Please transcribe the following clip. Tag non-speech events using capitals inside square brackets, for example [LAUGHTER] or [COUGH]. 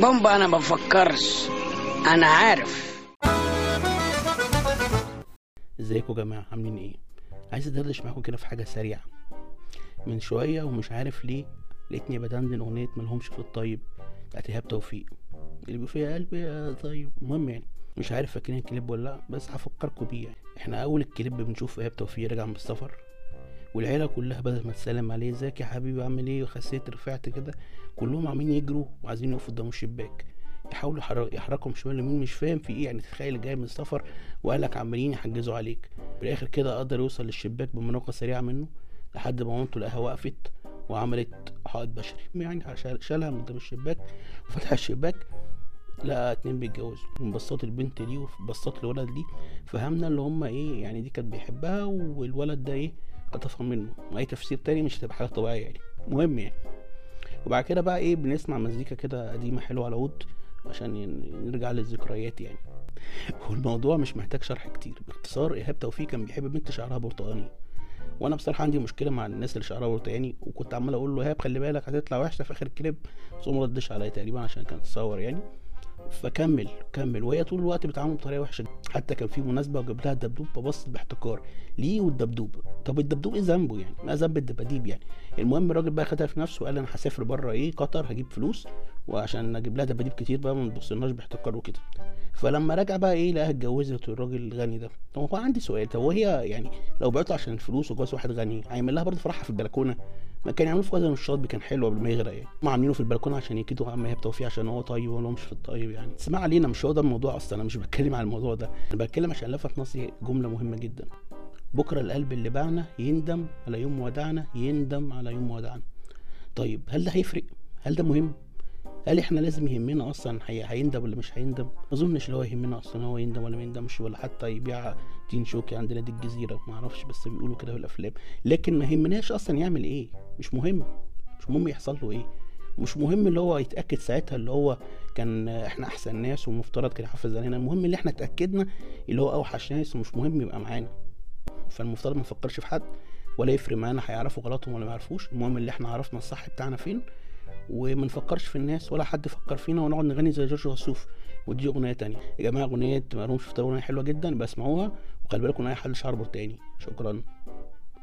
بومبا أنا بفكرش. أنا عارف. إزيكم يا جماعة؟ عاملين إيه؟ عايز أدردش معاكم كده في حاجة سريعة. من شوية ومش عارف ليه لقيتني بدندن أغنية ملهمش في الطيب. بتاعت إيهاب توفيق. اللي بيقول فيها قلبي يا طيب. المهم يعني مش عارف فاكرين الكليب ولا لأ بس هفكركم بيه يعني. إحنا أول الكليب بنشوف إيهاب توفيق راجع من السفر. والعيلة كلها بدل ما تسلم عليه. ازيك يا حبيبي؟ عامل إيه؟ وخسيت رفعت كده. كلهم عاملين يجروا وعايزين يقفوا قدام الشباك يحاولوا يحر- يحركهم شمال يمين مش فاهم في إيه. يعني تخيل جاي من السفر وقال لك عمالين يحجزوا عليك. في الآخر كده قدر يوصل للشباك بمناقة سريعة منه لحد ما مامته لقاها وقفت وعملت حائط بشري. يعني شال- شالها من قدام الشباك وفتح الشباك لقى اتنين بيتجوزوا. بصات البنت دي وبصات الولد دي. فهمنا اللي هما إيه يعني دي كانت بيحبها والولد ده إيه خطفها منه. وأي تفسير تاني مش هتبقى حاجة طبيعية يعني. المهم يعني. وبعد كده بقى إيه بنسمع مزيكا كده قديمة حلوة على العود عشان نرجع للذكريات يعني. [LAUGHS] والموضوع مش محتاج شرح كتير. باختصار إيهاب توفيق كان بيحب بنت شعرها برتقاني. وأنا بصراحة عندي مشكلة مع الناس اللي شعرها برتقاني وكنت عمال أقول له إيهاب خلي بالك هتطلع وحشة في آخر الكليب بس هو ما ردش عليا تقريبا عشان كان تصور يعني. فكمل كمل. وهي طول الوقت بتعامل بطريقة وحشة حتى كان في مناسبة وجاب لها الدبدوب فبصت باحتقار ليه والدبدوب؟ طب الدبدوب إيه ذنبه يعني؟ ما ذنب الدباديب يعني. المهم الراجل بقى خدها في نفسه وقال أنا هسافر بره إيه؟ قطر هجيب فلوس وعشان أجيب لها دباديب كتير بقى ما نبصلناش باحتقار وكده. فلما رجع بقى إيه لقاها اتجوزت الراجل الغني ده. طب هو عندي سؤال طب وهي يعني لو بعته عشان الفلوس وجوز واحد غني هيعمل لها برضه فرحها في البلكونة؟ ما كان يعملوه في غزل الشاطبي كان حلو قبل ما يغرق يعني. ما عاملينه في البلكونة عشان يكيدوا عم ايهاب توفيق عشان هو طيب ولا مش في الطيب يعني. اسمع علينا مش هو ده الموضوع أصلا أنا مش بتكلم على الموضوع ده. أنا بتكلم عشان لفت نظري جملة مهمة جدا. بكرة القلب اللي باعنا يندم على يوم ودعنا يندم على يوم ودعنا. طيب هل ده هيفرق؟ هل ده مهم؟ هل إحنا لازم يهمنا أصلا هي- هيندم ولا مش هيندم؟ ما أظنش اللي هو يهمنا أصلا هو يندم ولا ما يندمش ولا حتى يبيع تين شوكي عند نادي الجزيرة ما أعرفش بس بيقولوا كده في الأفلام. لكن ما يهمناش أصلا يعمل إيه مش مهم مش مهم يحصل له إيه. مش مهم اللي هو يتأكد ساعتها اللي هو كان إحنا أحسن ناس ومفترض كان يحافظ علينا المهم اللي إحنا اتأكدنا اللي هو أوحش ناس ومش مهم يبقى معانا. فالمفترض ما نفكرش في حد ولا يفرق معانا هيعرفوا غلطهم ولا ما يعرفوش المهم اللي إحنا عرفنا الصح بتاعنا فين وما نفكرش في الناس ولا حد يفكر فينا ونقعد نغني زي جورج وسوف. ودي أغنية تانية. يا جماعة أغنية مالهمش في اغنيه حلوة جدا بسمعوها وخلي بالكم أي حد شعر برتقاني. شكرا.